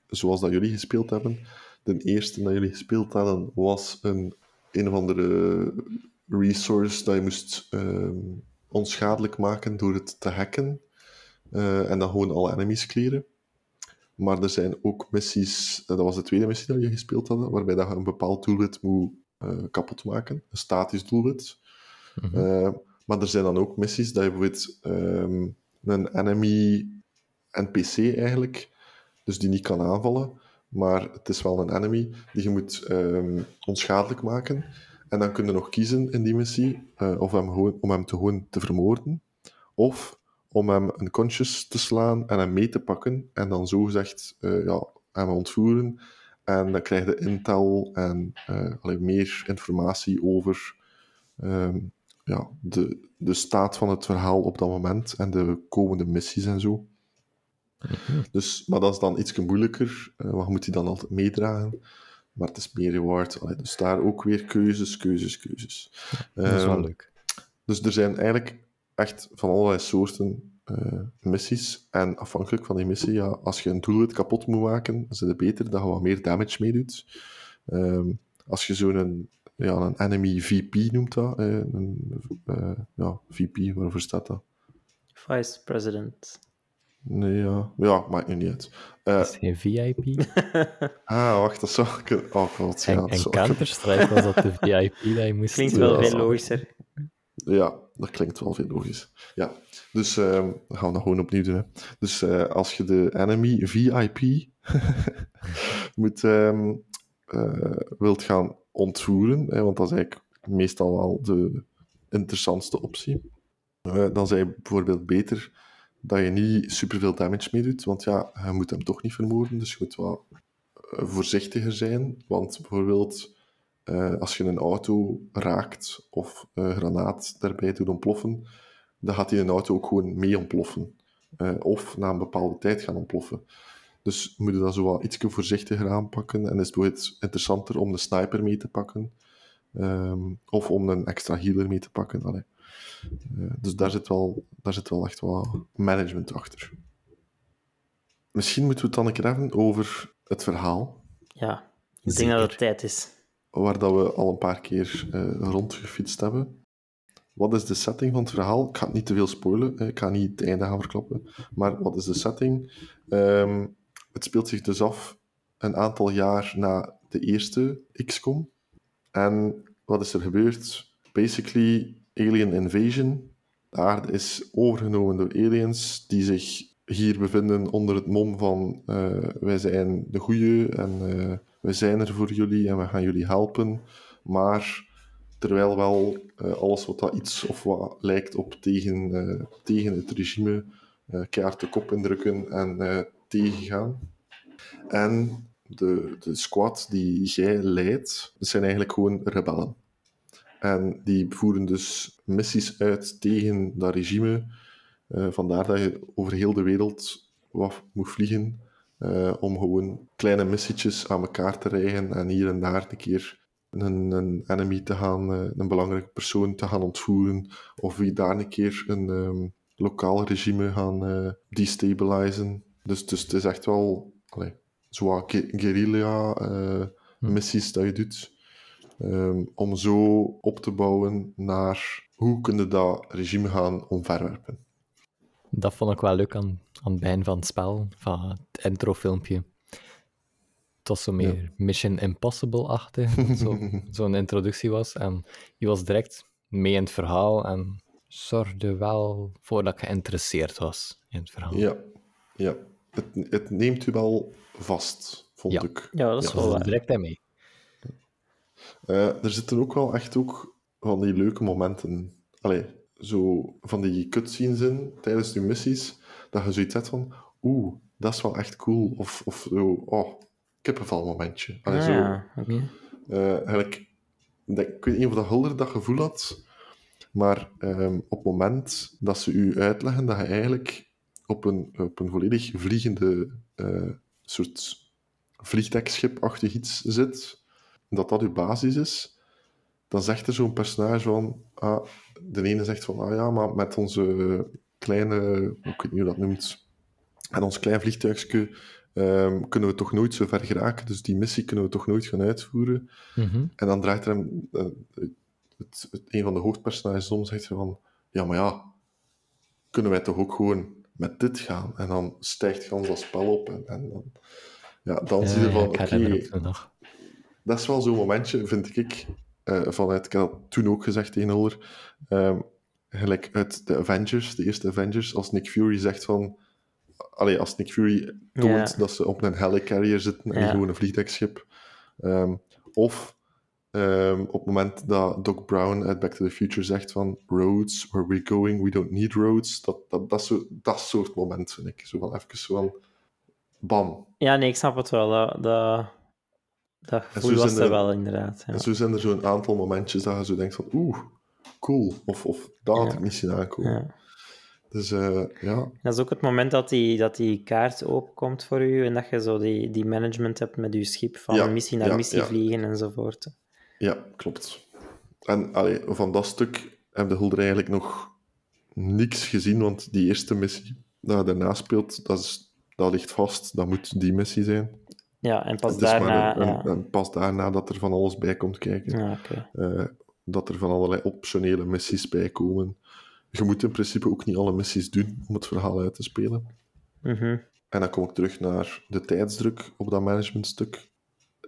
zoals dat jullie gespeeld hebben. De eerste dat jullie gespeeld hadden was een, een of andere resource dat je moest ehm, onschadelijk maken door het te hacken. eh, en dan gewoon alle enemies clearen. Maar er zijn ook missies, eh, dat was de tweede missie dat je gespeeld hadden, waarbij dat je een bepaald doelwit moet eh, kapot maken. Een statisch doelwit. Mhm. Eh, maar er zijn dan ook missies dat je bijvoorbeeld ehm, een enemy NPC eigenlijk, dus die niet kan aanvallen, maar het is wel een enemy die je moet ehm, onschadelijk maken. En dan kun je nog kiezen in die missie of hem gewoon, om hem te gewoon te vermoorden, of om hem een conscious te slaan en hem mee te pakken en dan zogezegd eh ja, hem ontvoeren. En dan krijg je intel en allee, meer informatie over ehm, ja, de, de staat van het verhaal op dat moment en de komende missies en zo. Dus, maar dat is dan iets moeilijker, eh, want je moet die dan altijd meedragen. Maar het is meer reward. Allee, dus daar ook weer keuzes, keuzes, keuzes. dat is wel Ehm, leuk. dus er zijn eigenlijk echt van allerlei soorten eh, missies. En afhankelijk van die missie, ja, als je een doelwit kapot moet maken, dan is het beter dat je wat meer damage meedoet. Ehm, als je zo'n ja, een enemy VP noemt dat, eh, een, eh, ja, VP, waarvoor staat dat? Vice President. Nee, ja, ja maakt nu niet uit. Eh, is geen VIP. ah, wacht, dat zou ik... Oh god, ja. en dat en Counter-Strike was dat de VIP dat je moest... Klinkt wel veel logischer. Ja, dat klinkt wel veel logisch. Ja, dus ehm, gaan we dat gewoon opnieuw doen. Hè. Dus eh, als je de enemy VIP moet, ehm, eh, wilt gaan ontvoeren, hè, want dat is eigenlijk meestal wel de interessantste optie, eh, dan zijn bijvoorbeeld beter dat je niet superveel damage mee doet, want ja, je moet hem toch niet vermoorden, dus je moet eh, voorzichtiger zijn, want bijvoorbeeld eh, als je een auto raakt of een granaat daarbij doet ontploffen, dan gaat die een auto ook gewoon mee ontploffen. Eh, of na een bepaalde tijd gaan ontploffen. Dus moet je dat zo wat iets voorzichtiger aanpakken. En is het interessanter om de sniper mee te pakken. ehm, of om een extra healer mee te pakken. Allee. Eh, dus daar zit, wel, daar zit wel echt wat management achter. Misschien moeten we het dan een keer hebben over het verhaal Ja, ik denk dat het tijd is. Waar dat we al een paar keer eh, rondgefietst hebben. Wat is de setting van het verhaal? Ik ga het niet te veel spoilen, ik ga niet het einde gaan verklappen. Maar wat is de setting? Ehm, het speelt zich dus af een aantal jaar na de eerste XCOM. En wat is er gebeurd? Basically Alien Invasion. De aarde is overgenomen door aliens die zich hier bevinden onder het mom van eh, wij zijn de goeie en eh, wij zijn er voor jullie en we gaan jullie helpen. Maar terwijl wel eh, alles wat dat iets of wat lijkt op tegen, eh, tegen het regime eh keihard de kop indrukken en tegengaan. En de, de squad die jij leidt, zijn eigenlijk gewoon rebellen. En die voeren dus missies uit tegen dat regime. Vandaar dat je over heel de wereld wat moet vliegen. Eh, om gewoon kleine missietjes aan elkaar te rijgen en hier en daar een keer een, een enemy te gaan, eh, een belangrijke persoon te gaan ontvoeren. Of wie daar een keer een ehm, lokaal regime gaan eh destabilizen. Dus, dus het is echt wel allee, guerrilla-missies dat je doet. Ehm, om zo op te bouwen naar hoe kunnen dat regime gaan omverwerpen. Dat vond ik wel leuk aan, aan het begin van het spel, van het introfilmpje. Het was zo meer Mission Impossible-achtig, dat zo, zo'n introductie was. En je was direct mee in het verhaal en zorgde wel voor dat ik geïnteresseerd was in het verhaal. Ja, ja. Het, het neemt u wel vast, vond Ja. ik. Ja, dat is Ja, wel waar. direct in mee. Eh, er zitten ook wel echt ook van die leuke momenten. Allee, zo van die cutscenes in tijdens die missies, dat je zoiets hebt van, oeh, dat is wel echt cool. Of, of zo, oh, kippenvel momentje. Allee, Ah, zo, ja, oké. eh, eigenlijk, ik weet niet of dat Hulder dat gevoel had, maar ehm, op het moment dat ze u uitleggen dat je eigenlijk op een, op een volledig vliegende eh, soort vliegdekschip-achtig iets zit, dat dat uw basis is, dan zegt er zo'n personage van, ah, de ene zegt van, ah ja, maar met onze kleine, ik weet niet hoe dat noemt, en ons klein vliegtuigje ehm, kunnen we toch nooit zo ver geraken, dus die missie kunnen we toch nooit gaan uitvoeren. Mhm. En dan draait er hem, eh, het, het, een van de hoofdpersonages om, zegt ze van, ja, maar ja, kunnen wij toch ook gewoon met dit gaan? En dan stijgt gans dat spel op en, en dan, ja, dan Ja, zie je ja, van, oké, dat is wel zo'n momentje, vind ik, eh, vanuit, ik had dat toen ook gezegd tegen Hulder, ehm, gelijk uit de Avengers, de eerste Avengers, als Nick Fury zegt van, allee, als Nick Fury toont Ja. dat ze op een helicarrier zitten en Ja. gewoon een vliegdekschip. Ehm, of ehm, op het moment dat Doc Brown uit Back to the Future zegt van roads, where we're going, we don't need roads. Dat, dat, dat, zo, dat soort moment vind ik. Zo van even zo van, bam. Ja, nee, ik snap het wel. Dat, dat, dat gevoel zo was er er- wel, inderdaad. Ja. En zo zijn er zo'n aantal momentjes dat je zo denkt van, oeh, cool. Of, of dat had ik niet zien aankomen. Ja. Dus eh, ja, Dat is ook het moment dat die, dat die kaart openkomt voor u en dat je zo die, die management hebt met je schip van Ja, missie naar ja, missie ja. vliegen enzovoort. ja, klopt. En allee, van dat stuk heb de Hulder eigenlijk nog niks gezien, want die eerste missie dat je daarna speelt, dat, is, dat ligt vast. Dat moet die missie zijn. Ja, en pas daarna... een- ja. pas daarna dat er van alles bij komt kijken. Ja. Eh, dat er van allerlei optionele missies bij komen. Je moet in principe ook niet alle missies doen om het verhaal uit te spelen. Mhm. En dan kom ik terug naar de tijdsdruk op dat managementstuk.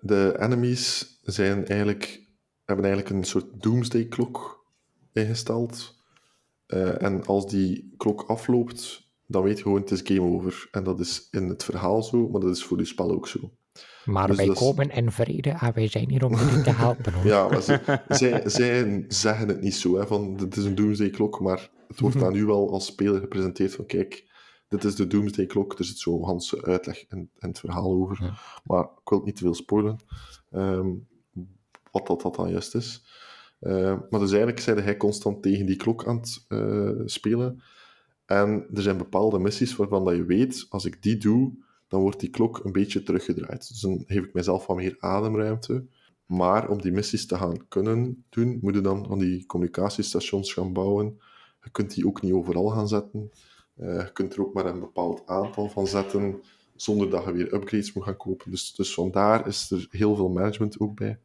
De enemies zijn eigenlijk, hebben eigenlijk een soort doomsday-klok ingesteld. Eh, en als die klok afloopt, dan weet je gewoon, het is game over. En dat is in het verhaal zo, maar dat is voor je spel ook zo. Maar Dus wij komen in vrede en wij zijn hier om jullie te helpen. Hoor. Ja, maar ze, zij, zij zeggen het niet zo, hè, van dit is een doomsday-klok, maar het wordt aan u wel als speler gepresenteerd van kijk, dit is de doomsday-klok, er zit zo'n Hanse uitleg in, in het verhaal over. Ja. Maar ik wil het niet te veel spoilen, ehm, wat dat, dat dan juist is. Eh, maar dus eigenlijk zeide hij constant tegen die klok aan het eh, spelen. En er zijn bepaalde missies waarvan dat je weet, als ik die doe, dan wordt die klok een beetje teruggedraaid. Dus dan geef ik mezelf wat meer ademruimte. Maar om die missies te gaan kunnen doen, moet je dan van die communicatiestations gaan bouwen. Je kunt die ook niet overal gaan zetten. Eh, je kunt er ook maar een bepaald aantal van zetten, zonder dat je weer upgrades moet gaan kopen. Dus, dus vandaar is er heel veel management ook bij.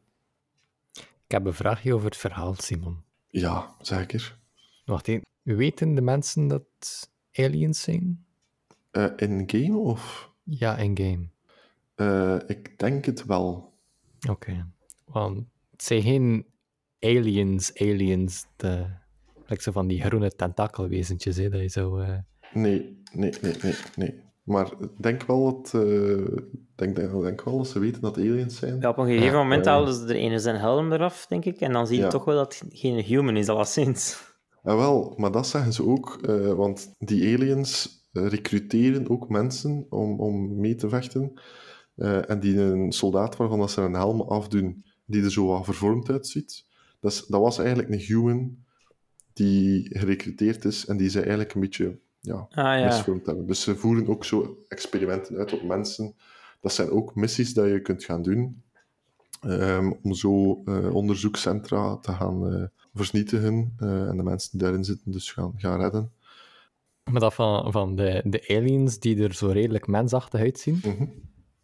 Ik heb een vraagje over het verhaal, Simon. Ja, zeker. Wacht even. Weten de mensen dat aliens zijn? Eh In-game of? Ja, in-game. Eh, ik denk het wel. Oké. Want het zijn geen aliens, aliens. De... like zo van die groene tentakelwezentjes, hè, dat je zo... eh, Nee, nee, nee, nee, nee. Maar ik denk wel dat, eh, denk, denk, denk wel dat ze weten dat aliens zijn. Ja, op een gegeven Ja, moment eh, halen ze er ene zijn helm eraf, denk ik. En dan zie je Ja. toch wel dat het geen human is, alleszins. Ja, wel, maar dat zeggen ze ook, eh, want die aliens eh, recruteren ook mensen om, om mee te vechten. Eh, en die een soldaat waarvan dat ze een helm afdoen, die er zo wat vervormd uitziet. Dat, is- dat was eigenlijk een human die gerecruiteerd is en die ze eigenlijk een beetje ja, Ah ja. misvormd hebben. Dus ze voeren ook zo experimenten uit op mensen. Dat zijn ook missies dat je kunt gaan doen. ehm, om zo eh, onderzoekscentra te gaan eh, vernietigen en de mensen die daarin zitten dus gaan, gaan redden. Maar dat van, van de, de aliens die er zo redelijk mensachtig uitzien. Mhm.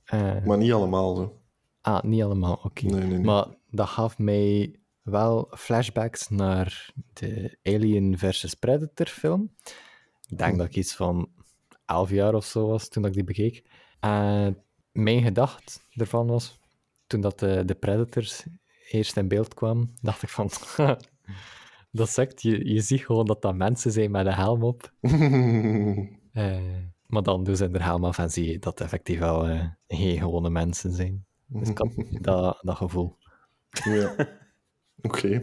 Eh, Maar niet allemaal zo. Ah, niet allemaal, oké. Nee, nee, nee. Maar dat gaf mij wel flashbacks naar de Alien versus Predator film. Ik denk Hm. dat ik iets van elf jaar of zo was toen ik die bekeek. En mijn gedachte ervan was, toen dat de, de Predators eerst in beeld kwamen, dacht ik van... dat zegt, je, je ziet gewoon dat dat mensen zijn met een helm op. Eh, maar dan doen ze er helm af en zie je dat effectief wel eh, geen gewone mensen zijn. Dus ik had dat, dat gevoel. ja. Oké.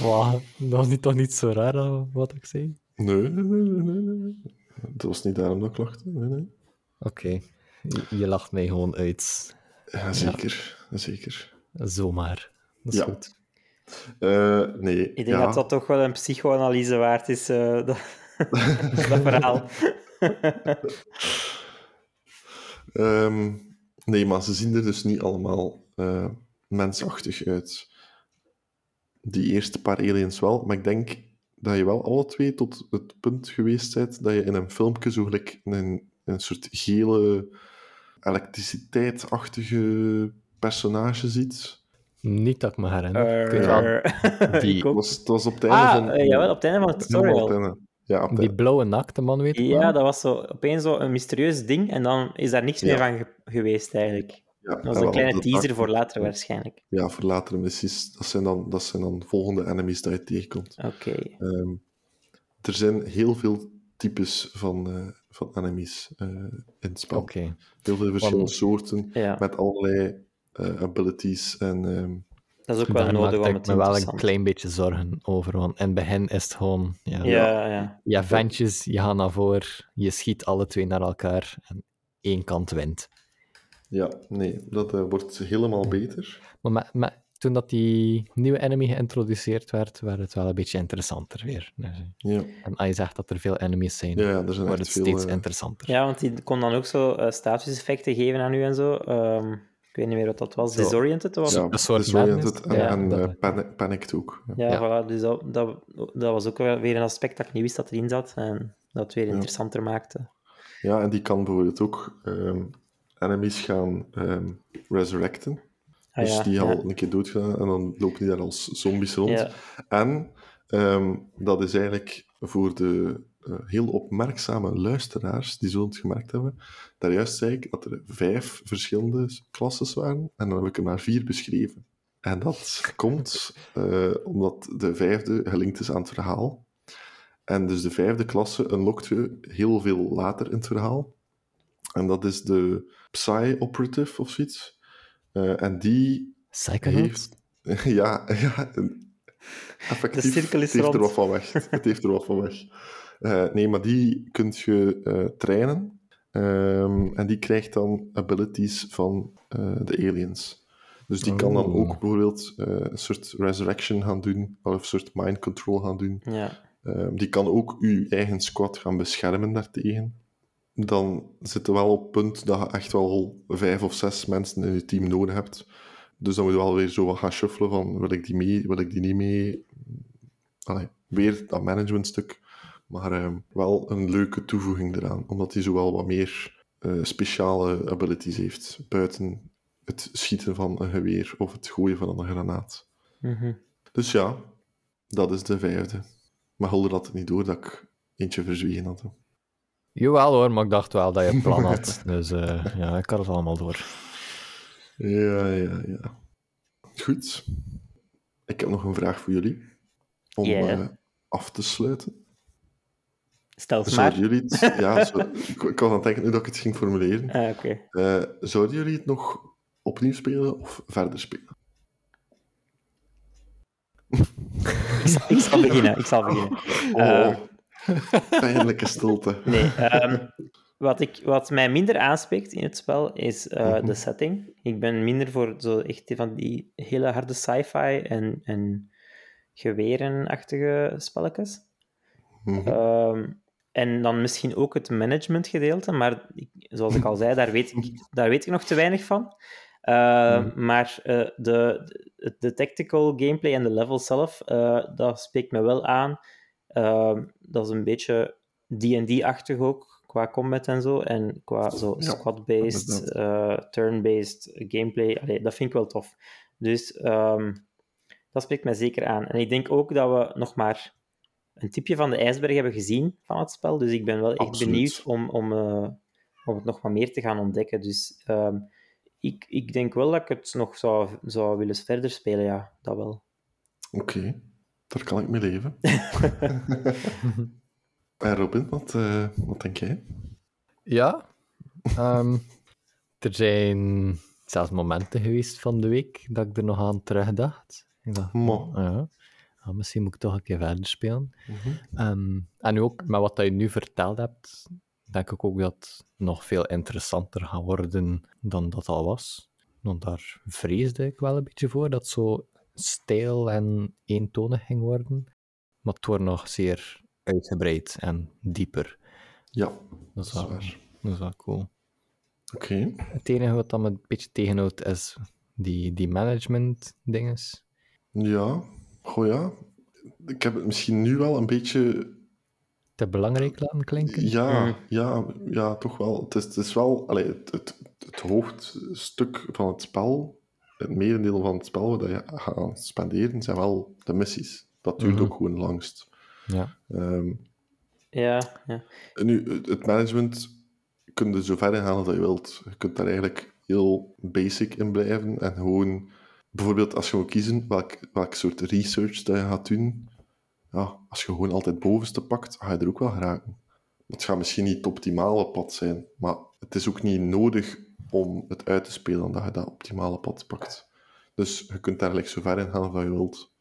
Wow, dat was niet, toch niet zo raar wat ik zei? Nee, nee. Het was niet daarom dat ik lachte. Nee, nee. Oké, je, je lacht mij gewoon uit. Ja, zeker. Zeker. Zomaar. Dat is Ja. goed. Eh, nee. Ik denk ja. dat dat toch wel een psychoanalyse waard is, eh, dat, dat verhaal. Ehm, nee, maar ze zien er dus niet allemaal eh, mensachtig uit. Die eerste paar aliens wel, maar ik denk dat je wel alle twee tot het punt geweest bent dat je in een filmpje zo gelijk een, een soort gele elektriciteitsachtige personage ziet. Niet dat ik me herinner. Eh, die- Het was, het was op het einde Ah, van... eh, jawel, op het einde van het tutorial. Ja, op het die blauwe nakte man, weet je Ja, wel? dat was zo, opeens zo een mysterieus ding en dan is daar niks Ja. meer van ge- geweest eigenlijk. ja, Dat was en een kleine teaser voor later waarschijnlijk. Ja, voor latere missies. Dat zijn dan, dat zijn dan volgende enemies dat je tegenkomt. Oké. Ehm, er zijn heel veel types van, eh, van enemies eh, in het spel. Oké. Heel veel verschillende Want- soorten, Ja, met allerlei abilities. En, ehm, dat is ook wel Daar nodig om ik het me wel een klein beetje zorgen over, want in het begin is het gewoon... Ja, Ja, ja. ja ventjes, je gaat naar voren, je schiet alle twee naar elkaar en één kant wint. ja, nee, dat eh, wordt helemaal beter. Maar met, met- toen dat die nieuwe enemy geïntroduceerd werd, werd het wel een beetje interessanter weer. Dus, Ja, en als je zegt dat er veel enemies zijn, ja, ja er zijn wordt het veel... steeds eh, interessanter. Ja, want die kon dan ook zo eh, statuseffecten geven aan u en zo. Ehm, ik weet niet meer wat dat was. Zo. Disoriented was ja, disoriented en, Ja, en dat- eh, panic, panicked ook. Ja. Ja, Ja. Voilà, dus dat, dat, dat was ook weer een aspect dat ik niet wist dat erin zat. En dat het weer interessanter maakte. Ja, en die kan bijvoorbeeld ook ehm, enemies gaan ehm, resurrecten. Ah, dus ja, die ja. al een keer doodgaan en dan lopen die daar als zombies rond. Ja. En ehm, dat is eigenlijk voor de eh, heel opmerkzame luisteraars die zullen het gemerkt hebben. Daar juist zei ik dat er vijf verschillende klasses waren en dan heb ik er maar vier beschreven. En dat komt eh, omdat de vijfde gelinkt is aan het verhaal. En dus de vijfde klasse unlockt je heel veel later in het verhaal. En dat is de Psy-operative of zoiets. Eh, en die Psychonauts? heeft... Ja, ja effectief. De cirkel is het heeft er wat van weg. Het heeft er wat van weg. Eh, nee, maar die kunt je eh, trainen. Ehm, en die krijgt dan abilities van eh, de aliens. Dus die kan dan Oh. ook bijvoorbeeld eh, een soort resurrection gaan doen, of een soort mind control gaan doen. Ja. Ehm, die kan ook uw eigen squad gaan beschermen daartegen. Dan zit er wel op het punt dat je echt wel vijf of zes mensen in je team nodig hebt. Dus dan moet je wel weer zo wat gaan shuffelen van wil ik die mee, wil ik die niet mee. Allee, weer dat managementstuk. Maar ehm, wel een leuke toevoeging eraan, omdat hij zo wel wat meer eh, speciale abilities heeft. Buiten het schieten van een geweer of het gooien van een granaat. Mhm. Dus ja, dat is de vijfde. Maar Hulder had het niet door dat ik eentje verzwegen had. hè. Jawel hoor, maar ik dacht wel dat je een plan had. Dus eh, ja, ik had het allemaal door. Ja, ja, ja. Goed. Ik heb nog een vraag voor jullie. om eh, af te sluiten. Stel maar. Zouden jullie het... Ja, zo, ik, was aan het denken hoe dat ik het ging formuleren. Ah. Eh, zouden jullie het nog opnieuw spelen of verder spelen? Ik, zal- beginnen. Ik zal beginnen. Oh, pijnlijke stilte. Nee, ehm, wat, ik, wat mij minder aanspreekt in het spel is eh, Mhm. de setting. Ik ben minder voor zo echt die van die hele harde sci-fi en, en gewerenachtige spelletjes. Ehm, en dan misschien ook het managementgedeelte, maar ik, zoals ik al zei, daar weet ik, daar weet ik nog te weinig van. Ehm, Mhm. Maar eh, de, de, de tactical gameplay en de level zelf, eh, dat spreekt me wel aan. Dat is een beetje D&D-achtig ook, qua combat en zo. En qua zo Ja, squad-based, eh, turn-based gameplay. Allee, dat vind ik wel tof. Dus ehm, dat spreekt mij zeker aan. En ik denk ook dat we nog maar een tipje van de ijsberg hebben gezien van het spel. Dus ik ben wel echt Absoluut. benieuwd om, om, eh, om het nog wat meer te gaan ontdekken. Dus ehm, ik, ik denk wel dat ik het nog zou, zou willen verder spelen, ja. Dat wel. Oké, daar kan ik mee leven. en Robin, wat, eh, wat denk jij? Ja. ehm, er zijn zelfs momenten geweest van de week dat ik er nog aan terugdacht. Ik dacht, Mo. ja, ah, misschien moet ik toch een keer verder spelen. Mhm. Ehm, en nu ook met wat dat je nu verteld hebt, denk ik ook dat het nog veel interessanter gaat worden dan dat al was. Want daar vreesde ik wel een beetje voor, dat zo stijl en eentonig ging worden. Maar het wordt nog zeer uitgebreid en dieper. Ja, Dat is wel, waar. dat is wel cool. Oké, Het enige wat dat me een beetje tegenhoudt is die, die management dinges. ja. Goh ja, ik heb het misschien nu wel een beetje Te belangrijk laten klinken. Ja, Mm. ja, ja, toch wel. Het is, het is wel allee, het, het, het hoofdstuk van het spel, het merendeel van het spel dat je gaat spenderen, zijn wel de missies. Dat duurt Mhm. ook gewoon langst. Ja. Ehm, Ja, ja. en nu, het- het management kun je zo ver in gaan als je wilt. Je kunt daar eigenlijk heel basic in blijven en gewoon, bijvoorbeeld als je wil kiezen welk, welk soort research dat je gaat doen, ja, als je gewoon altijd bovenste pakt, ga je er ook wel geraken. Het gaat misschien niet het optimale pad zijn, maar het is ook niet nodig om het uit te spelen dat je dat optimale pad pakt. Dus je kunt daar eigenlijk zo ver in gaan als je wilt.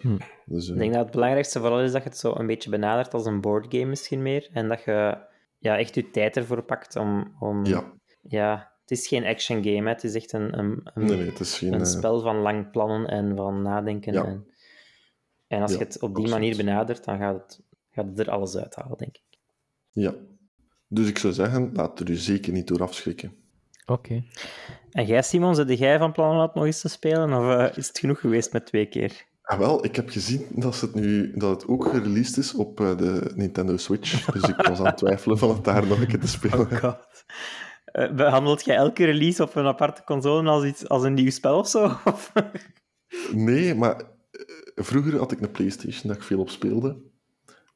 Hm. Dus, eh, Ik denk dat het belangrijkste vooral is dat je het zo een beetje benadert als een boardgame misschien meer. En dat je ja, echt je tijd ervoor pakt om... om ja, ja, het is geen action game, hè. het is echt een, een, een, nee, nee, het is geen... een eh, spel van lang plannen en van nadenken. Ja. En, en als Ja, je het op die absoluut. manier benadert, dan gaat het, gaat het er alles uithalen, denk ik. Ja. Dus ik zou zeggen, laat er u zeker niet door afschrikken. Oké. En jij, Simon, zit jij van plan om dat nog eens te spelen? Of eh, is het genoeg geweest met twee keer? Ah, wel, ik heb gezien dat, het, nu, dat het ook gereleased is op eh, de Nintendo Switch. Dus ik was aan het twijfelen van het daar nog een keer te spelen. god. Eh, behandelt jij elke release op een aparte console als, iets, als een nieuw spel of zo? Nee, maar eh, vroeger had ik een PlayStation dat ik veel op speelde.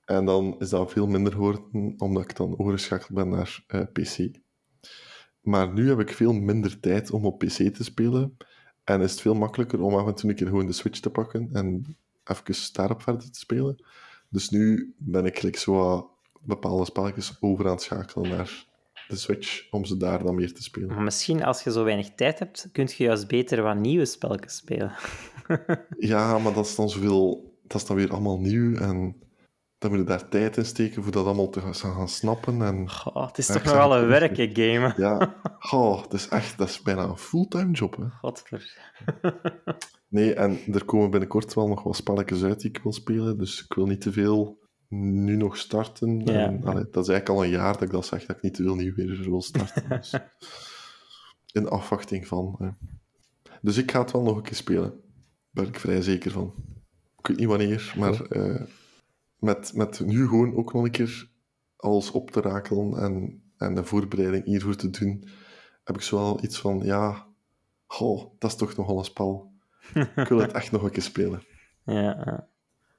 En dan is dat veel minder geworden, omdat ik dan overgeschakeld ben naar eh, PC. Maar nu heb ik veel minder tijd om op PC te spelen. En is het veel makkelijker om af en toe een keer gewoon de Switch te pakken en even daarop verder te spelen. Dus nu ben ik like, zo bepaalde spelletjes over aan het schakelen naar de Switch, om ze daar dan meer te spelen. Maar misschien als je zo weinig tijd hebt, kun je juist beter wat nieuwe spelletjes spelen. Ja, maar dat is dan zoveel... Dat is dan weer allemaal nieuw en dan moet je daar tijd in steken voor dat allemaal te gaan, snappen. En Goh, het is toch wel een ook. werk, hè, gamen. ja, oh, het is echt... Dat is bijna een fulltime job, hè. Godver. Nee, en er komen binnenkort wel nog wat spelletjes uit die ik wil spelen, dus ik wil niet te veel nu nog starten. Ja. En, allee, dat is eigenlijk al een jaar dat ik dat zeg, dat ik niet veel nieuw weer wil starten. Dus, in afwachting van... hè. Dus ik ga het wel nog een keer spelen. Daar ben ik vrij zeker van. Ik weet niet wanneer, maar eh, met, met nu gewoon ook nog een keer alles op te rakelen en, en de voorbereiding hiervoor te doen, heb ik zo wel iets van, ja, goh, dat is toch nogal een spel. Ik wil het echt nog een keer spelen. Ja,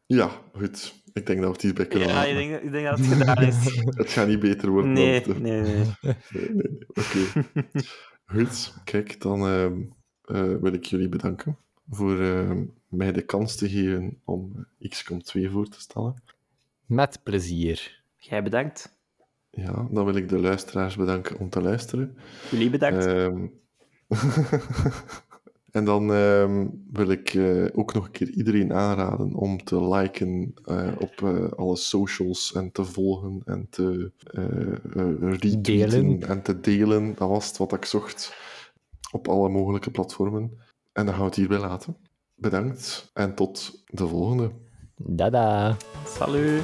ja. Goed. Ik denk dat we het hierbij kunnen ja laten. ik, denk, ik denk dat het gedaan is. Het gaat niet beter worden. Nee, dan nee, nee. nee. Oké. Goed, kijk, dan ehm, eh, wil ik jullie bedanken voor eh, mij de kans te geven om XCOM 2 voor te stellen. Met plezier. Jij bedankt. Ja, dan wil ik de luisteraars bedanken om te luisteren. Jullie bedankt. En dan ehm, wil ik eh, ook nog een keer iedereen aanraden om te liken eh, op eh, alle socials en te volgen en te eh, eh, retweeten Delen. en te delen. Dat was het wat ik zocht op alle mogelijke platformen. En dan gaan we het hierbij laten. Bedankt en tot de volgende. Dada. Salut.